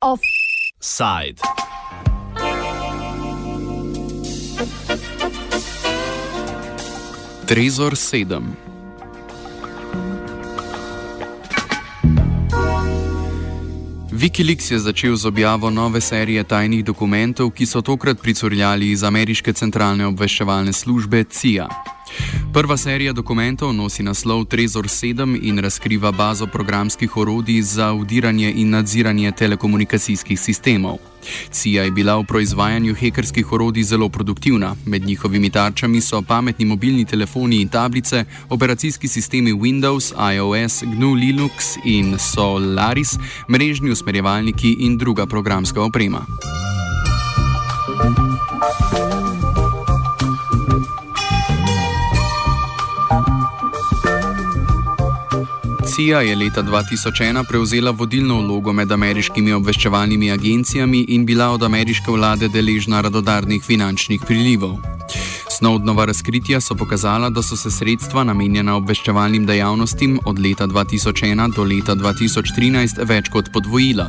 Offside. Trezor 7. Wikileaks je začel z objavo nove serije tajnih dokumentov, ki so tokrat pricurljali iz ameriške centralne obveščevalne službe CIA. Prva serija dokumentov nosi naslov Trezor 7 in razkriva bazo programskih orodij za udiranje in nadziranje telekomunikacijskih sistemov. CIA je bila v proizvajanju hekerskih orodij zelo produktivna. Med njihovimi tarčami so pametni mobilni telefoni in tablice, operacijski sistemi Windows, iOS, GNU Linux in Solaris, mrežni usmerjevalniki in druga programska oprema. CIA je leta 2001 prevzela vodilno vlogo med ameriškimi obveščevalnimi agencijami in bila od ameriške vlade deležna radodarnih finančnih prilivov. Snowdnova razkritja so pokazala, da so se sredstva namenjena obveščevalnim dejavnostim od leta 2001 do leta 2013 več kot podvojila.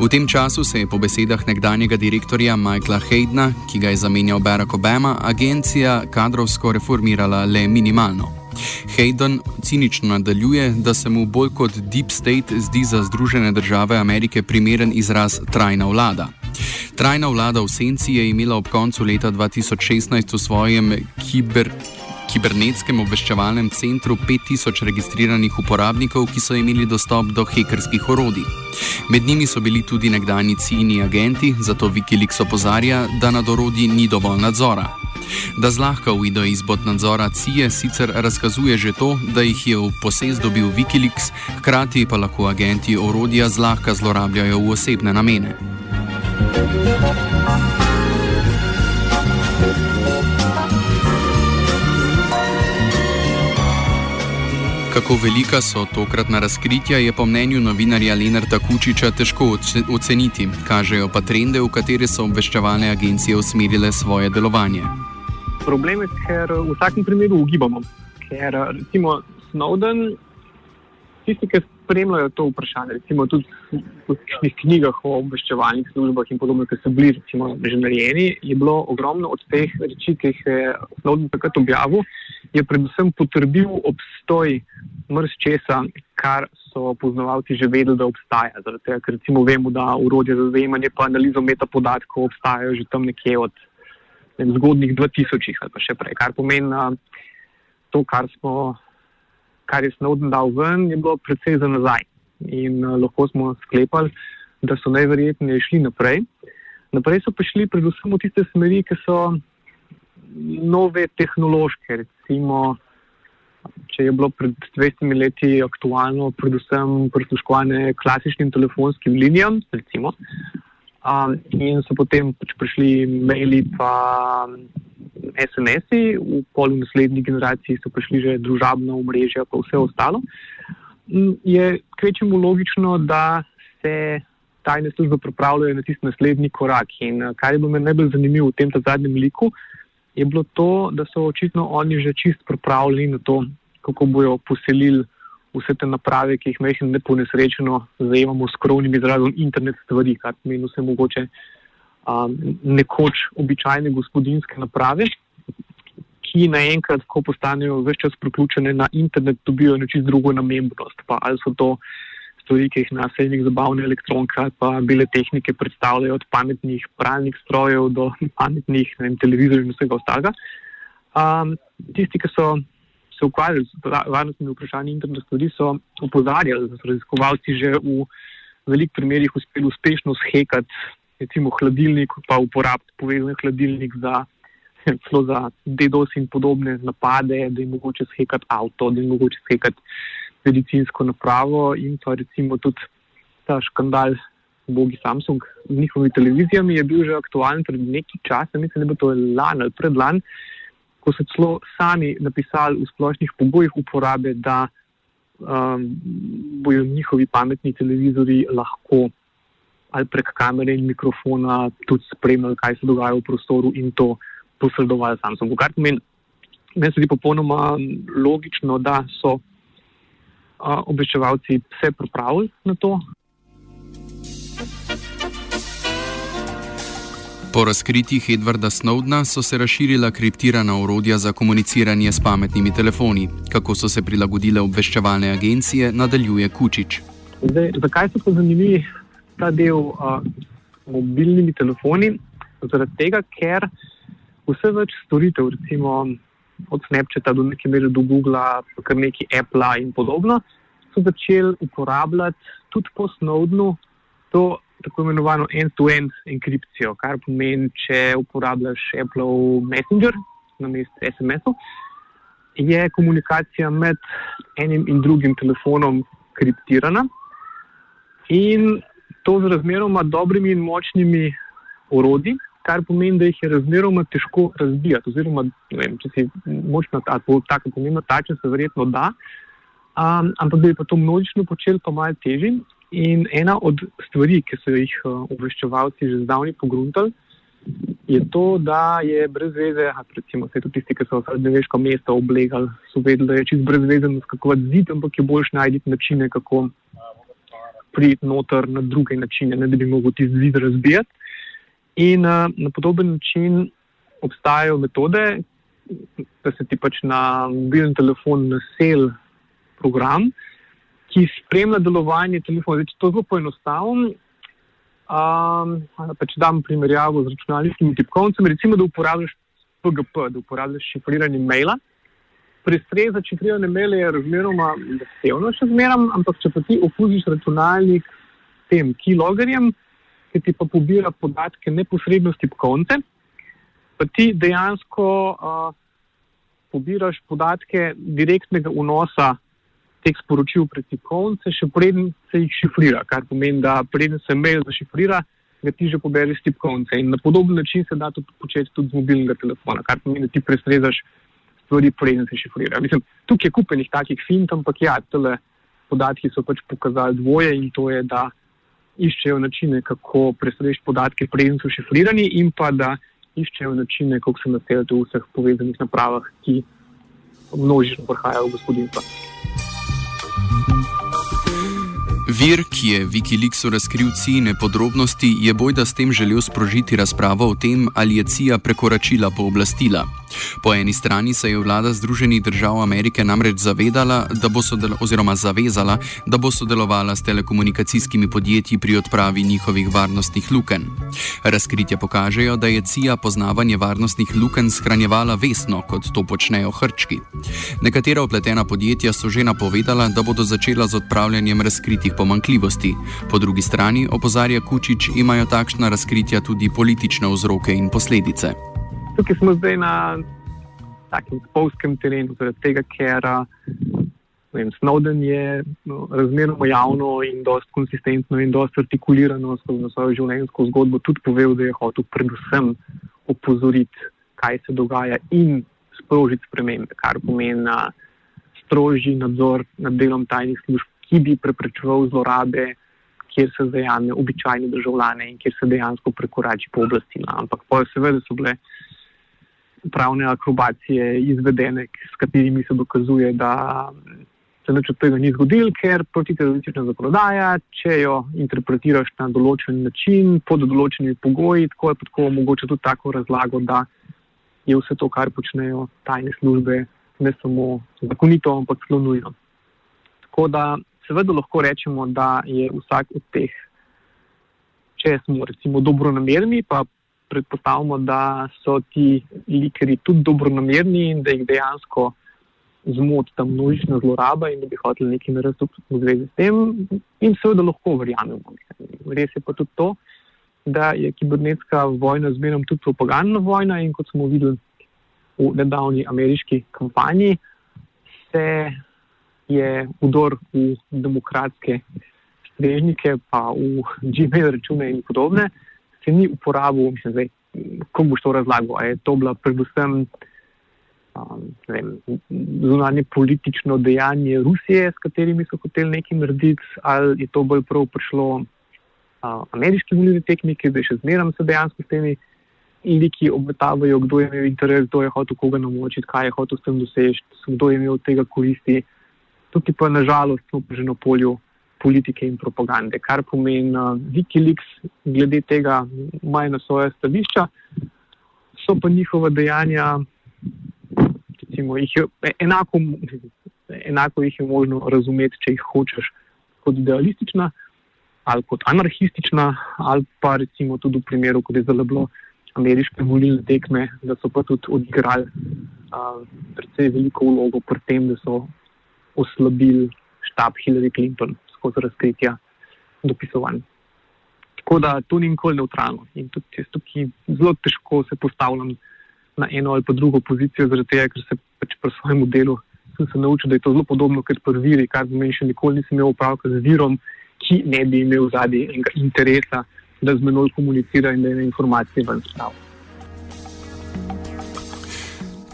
V tem času se je po besedah nekdanjega direktorja Michaela Haydna, ki ga je zamenjal Barack Obama, agencija kadrovsko reformirala le minimalno. Hayden cinično nadaljuje, da se mu bolj kot Deep State zdi za Združene države Amerike primeren izraz trajna vlada. Trajna vlada v senci je imela ob koncu leta 2016 v svojem kiber. Kibernetskem obveščevalnem centru 5000 registriranih uporabnikov, ki so imeli dostop do hekerskih orodij. Med njimi so bili tudi nekdani ciljni agenti, zato Wikileaks opozarja, da nad orodji ni dovolj nadzora. Da zlahka uide izpod nadzora CIA, sicer razkazuje že to, da jih je v posest dobil Wikileaks, hkrati pa lahko agenti orodja zlahka zlorabljajo v osebne namene. Kako velika so tokratna razkritja, je po mnenju novinarja Lenarta Kučiča težko oceniti, kažejo pa trende, v katere so obveščevalne agencije usmerile svoje delovanje problem je, ker v vsakem primeru ugibamo. Ker recimo Snowden, tisti, ki spremljajo to vprašanje, recimo tudi v nekih knjigah o obveščevalnih službah in podobno, ki so bili recimo, že narejeni, je bilo ogromno od teh reči, ki jih je Snowden takrat objavil, je predvsem potrdil obstoj mrz česa, kar so poznavalci že vedeli, da obstaja. Zaradi tega, ker recimo vemo, da urodje za zajemanje pa analizo metapodatkov obstajajo že tam nekje od vem, zgodnih 2000 ali pa še prej. Kar pomeni, da to, kar, smo, kar je Snowden dal ven, je bilo precej za nazaj. In uh, lahko smo sklepali, da so najverjetneje šli naprej. Naprej so prišli predvsem v tiste smeri, ki so nove tehnološke. Recimo, če je bilo pred 200 leti aktualno, predvsem prisluškovanje klasičnim telefonskim linijam, recimo, Um, in so potem pač prišli maili, pa SMS-i, v polu naslednji generaciji so prišli že družabna omrežja, pa vse ostalo. Je kvečemu logično, da se tajne službe pripravljajo na tisti naslednji korak. In kar je bilo meni najbolj zanimivo v tem zadnjem liku, je bilo to, da so očitno oni že čist pripravljeni na to, kako bojo poselili vse te naprave, ki jih mehko ne ponesrečeno zajemamo s krovnim izrazom internet stvari, kar pomeni vse mogoče um, nekoč običajne gospodinske naprave, ki naenkrat, ko postanejo vse čas priključene na internet, dobijo nečist drugo namembnost. Pa ali so to stvari, ki jih na sejnih zabavne elektronke pa bile tehnike predstavljajo od pametnih pralnih strojev do pametnih vem, televizorjev in vsega ostalega. Um, tisti, ki so se ukvarjali z varnostnimi vprašanji internetnih stvari, so opozarjali, da so raziskovalci že v velikih primerjih uspeli uspešno shekati, recimo, hladilnik, pa uporabiti povezan hladilnik za, za DDoS in podobne napade, da je mogoče shekati avto, da je mogoče shekati medicinsko napravo in pa recimo tudi ta škandal. Bogi Samsung z njihovimi televizijami je bil že aktualen pred nekaj časa, mislim, da je bilo to lani ali predlani, so celo sami napisali v splošnih pogojih uporabe, da um, bojo njihovi pametni televizori lahko ali prek kamere in mikrofona tudi spremljali, kaj se dogaja v prostoru in to posredovali Samsungu. Kar pomeni, meni se zdi popolnoma logično, da so uh, obveščevalci vse pripravili na to. Po razkritjih Edwarda Snowdna so se razširila kriptirana orodja za komuniciranje s pametnimi telefoni. Kako so se prilagodile obveščevalne agencije, nadaljuje Kučič. Zdaj, zakaj so zanimivi ta del uh, mobilnimi telefoni? Zaradi tega, ker vse več storitev, recimo od Snapchata do neke mere do Google, pa kar neki Apple in podobno, so začeli uporabljati tudi po Snowdnu to tako imenovano end-to-end enkripcijo, kar pomeni, če uporabljaš Apple Messenger na mestu SMS-ov, je komunikacija med enim in drugim telefonom kriptirana in to z razmeroma dobrimi in močnimi orodji, kar pomeni, da jih je razmeroma težko razbijati. Oziroma, vem, če si močna, tako pomembna tača, se verjetno da, um, ampak da bi pa to množično počeli, pa malo težje. In ena od stvari, ki so jih uh, obveščevalci že zdavni pogruntali, je to, da je brez veze, recimo vse tisti, ki so srednjeveško mesto oblegali, so vedeli, da je čist brez veze naskakovati zid, ampak je boljš najti načine, kako priti noter na druge načine, ne da bi mogel ti zid razbijati. In uh, na podoben način obstajajo metode, da se ti pač na mobilni telefon nasel program, ki spremlja delovanje telefona. Če to zelo poenostavim, um, pa če dam primerjavo z računalniškimi tipkovnicami, recimo, da uporabljaš PGP, da uporabljaš šifriranje maila. Prestreza šifrirane maile je razmeroma zahtevno še zmeram, ampak če pa ti okužiš računalnik s tem keyloggerjem, ki ti pa pobira podatke neposredno s tipkovnice, pa ti dejansko uh, pobiraš podatke direktnega vnosa teh sporočil prek tipkovnice, še preden se jih šifrira, kar pomeni, da preden se mail zašifrira, ga ti že pobereš s tipkovnice. In na podoben način se da to početi tudi z mobilnega telefona, kar pomeni, da ti prestrezaš stvari, preden se šifrira. Mislim, tukaj je kupenih takih fint, ampak ja, tele podatki so pač pokazali dvoje in to je, da iščejo načine, kako prestrežeš podatke, preden so šifrirani in pa da iščejo načine, kako se naseliti v vseh povezanih napravah, ki množično prihajajo v gospodinstva. Vir, ki je Wikileaksu razkril cijene podrobnosti, je bojda s tem želel sprožiti razpravo o tem, ali je CIA prekoračila pooblastila. Po eni strani se je vlada Združenih držav Amerike namreč zavedala, da bo oziroma zavezala, da bo sodelovala s telekomunikacijskimi podjetji pri odpravi njihovih varnostnih luken. Razkritja pokažejo, da je CIA poznavanje varnostnih luken shranjevala vesno, kot to počnejo hrčki. Nekatera opletena podjetja so že napovedala, da bodo začela z odpravljanjem razkritih pomankljivosti. Po drugi strani, opozarja Kučič, imajo takšna razkritja tudi politične vzroke in posledice tukaj smo zdaj na takem spolskem terenu, zaradi tega, ker vem, Snowden je no, razmeroma javno in dosti konsistentno in dosti artikulirano skozi svojo življenjsko zgodbo tudi povedal, da je hotel predvsem opozoriti, kaj se dogaja in sprožiti spremembe, kar pomeni na strožji nadzor nad delom tajnih služb, ki bi preprečeval zlorabe, kjer se zajame običajne državljane in kjer se dejansko prekorači pooblastila. Ampak pa seveda so bile pravne akrobacije izvedene, s katerimi se dokazuje, da se nič od tega ni zgodilo, ker protiteroristična zakonodaja, če jo interpretiraš na določen način, pod določenimi pogoji, tako je tako mogoče tudi tako razlago, da je vse to, kar počnejo tajne službe, ne samo zakonito, ampak celo nujno. Tako da seveda lahko rečemo, da je vsak od teh, če smo recimo dobro namerni, pa predpostavljamo, da so ti likeri tudi dobronamerni in da jih dejansko zmoti ta množična zloraba in da bi hoteli nekaj narediti v zvezi s tem. In seveda lahko verjamemo. Res je pa tudi to, da je kibernetska vojna zmeraj tudi propagandna vojna in kot smo videli v nedavni ameriški kampanji, se je udor v demokratske strežnike, pa v Gmail račune in podobne se ni uporabil, mislim, zdaj, kako boš to razlagal. Je to bila predvsem um, zunanje politično dejanje Rusije, s katerimi so hoteli nekaj narediti, ali je to bolj prav prišlo uh, ameriški volilni tehniki, da še zmeram se dejansko s temi liki obmetavajo, kdo je imel interes, kdo je hotel koga namočiti, kaj je hotel s tem doseči, kdo je imel od tega koristi. Tukaj pa nažalost smo že na polju politike in propagande, kar pomeni, uh, Wikileaks glede tega imajo na svoje stališča, so pa njihova dejanja, recimo, jih je, enako, enako jih je možno razumeti, če jih hočeš kot idealistična ali kot anarhistična, ali pa recimo tudi v primeru, ko je zelo bilo ameriške volilne tekme, da so pa tudi odigrali uh, precej veliko vlogo pri tem, da so oslabili štab Hillary Clinton skozi razkritja dopisovanj. Tako da to ni nikoli neutralno in tudi jaz tukaj zelo težko se postavljam na eno ali pa drugo pozicijo, zaradi tega, ker se pač pri svojem delu sem se naučil, da je to zelo podobno kot pri viri, kar pomeni, še nikoli nisem imel opravka z virom, ki ne bi imel zadnji enega interesa, da z menoj komunicira in da je informacije ven spravlja.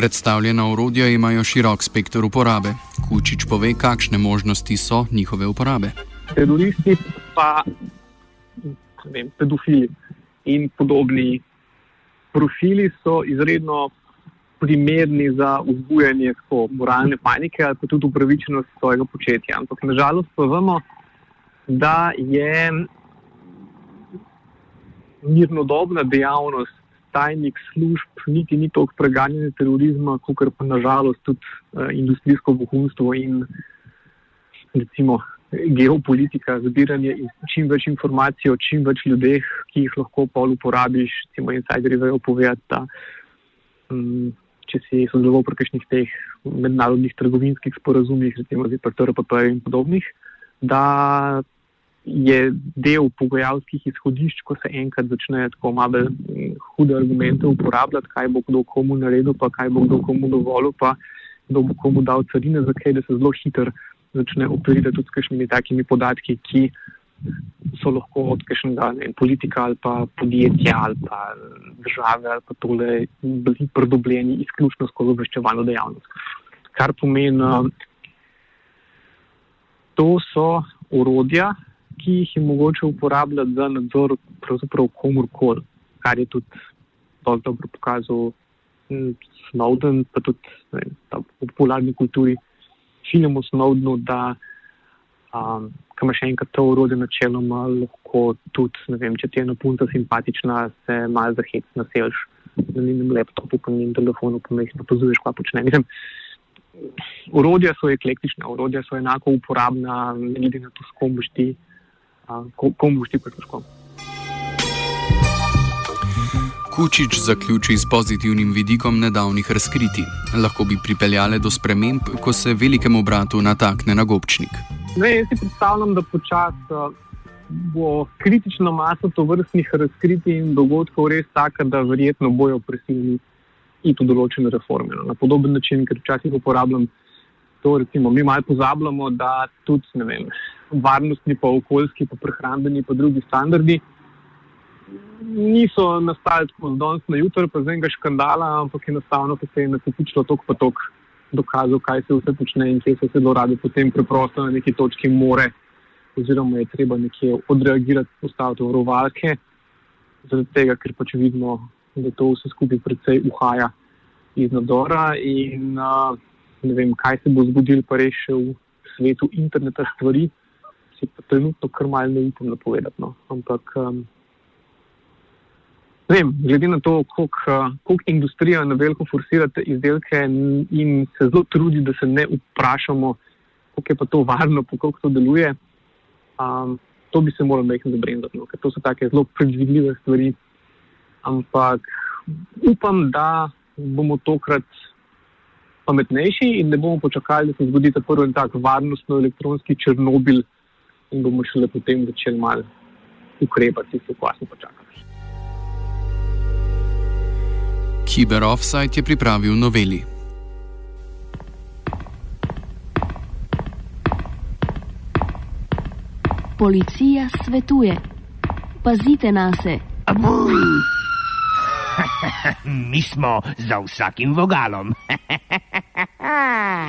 Predstavljena orodja imajo širok spektr uporabe. Kučič pove, kakšne možnosti so njihove uporabe. Teroristi pa vem, pedofili in podobni profili so izredno primerni za vzbujanje moralne panike ali pa tudi upravičenost svojega početja. Ampak nažalost pa vemo, da je mirnodobna dejavnost tajnih služb niti ni toliko preganjanje terorizma, kot pa nažalost tudi uh, industrijsko vohunstvo in recimo geopolitika, zbiranje čim več informacij o čim več ljudeh, ki jih lahko pol uporabiš, recimo insideri vejo povedati, da um, če si sodeloval pri kakšnih teh mednarodnih trgovinskih sporazumih, recimo z IPTRPP in podobnih, da je del pogajalskih izhodišč, ko se enkrat začne tako malo hude argumente uporabljati, kaj bo kdo komu naredil, pa kaj bo kdo komu dovolil, pa kdo bo komu dal carine, zakaj da se zelo hitro začne operirati tudi s kakšnimi takimi podatki, ki so lahko od kakšnega politika ali pa podjetja ali pa države ali pa tole bili pridobljeni izključno skozi obveščevalno dejavnost. Kar pomeni, to so urodja, ki jih je mogoče uporabljati za nadzor pravzaprav komorkoli, kar je tudi zelo dobro pokazal hm, Snowden, pa tudi ne, v popularni kulturi filmu Snowdenu, da um, kam še enkrat to urodje načeloma lahko tudi, ne vem, če ti je ena punca simpatična, se malo zahec naselš na njenem laptopu, pa njenem telefonu, pa jih napozuješ, kaj počne. Mislim, Urodja so eklektična, urodja so enako uporabna, ne glede na to, s kom boš ti prisluškoval. Kučič zaključi s pozitivnim vidikom nedavnih razkritij. Lahko bi pripeljale do sprememb, ko se velikemu bratu natakne na gobčnik. Ne, jaz si predstavljam, da počasi bo kritična masa to vrstnih razkritij in dogodkov res taka, da verjetno bojo prisiljeni iti v določene reforme. No. Na podoben način, ker včasih uporabljam to, recimo, mi malo pozabljamo, da tudi, ne vem, varnostni, pa okoljski, pa prehrambeni, pa drugi standardi. Niso nastali tako z danes na jutro, pa z enega škandala, ampak enostavno, ker se je nakupičilo tok pa tok dokazov, kaj se vse počne in kje se zelo radi potem preprosto na neki točki more, oziroma je treba nekje odreagirati, postaviti varovalke, zaradi tega, ker pač vidimo, da to vse skupaj predvsej uhaja iz nadzora in uh, ne vem, kaj se bo zgodilo pa res v svetu interneta stvari si pa trenutno kar malo ne upam napovedati. No. Ampak, um, vem, glede na to, koliko uh, industrija na veliko forsira te izdelke in se zelo trudi, da se ne vprašamo, koliko je pa to varno, kako to deluje, um, to bi se moralo nekaj zabrendati, no, ker to so take zelo predvidljive stvari. Ampak upam, da bomo tokrat. Pametnejši in ne bomo počakali, da se zgodi ta prvi tak varnostno elektronski Černobil, in bomo šele potem začeli malo ukrepati, se kvasno počakati. Kiber Offside je pripravil noveli. Policija svetuje: pazite na se. Mi smo za vsakim vogalom.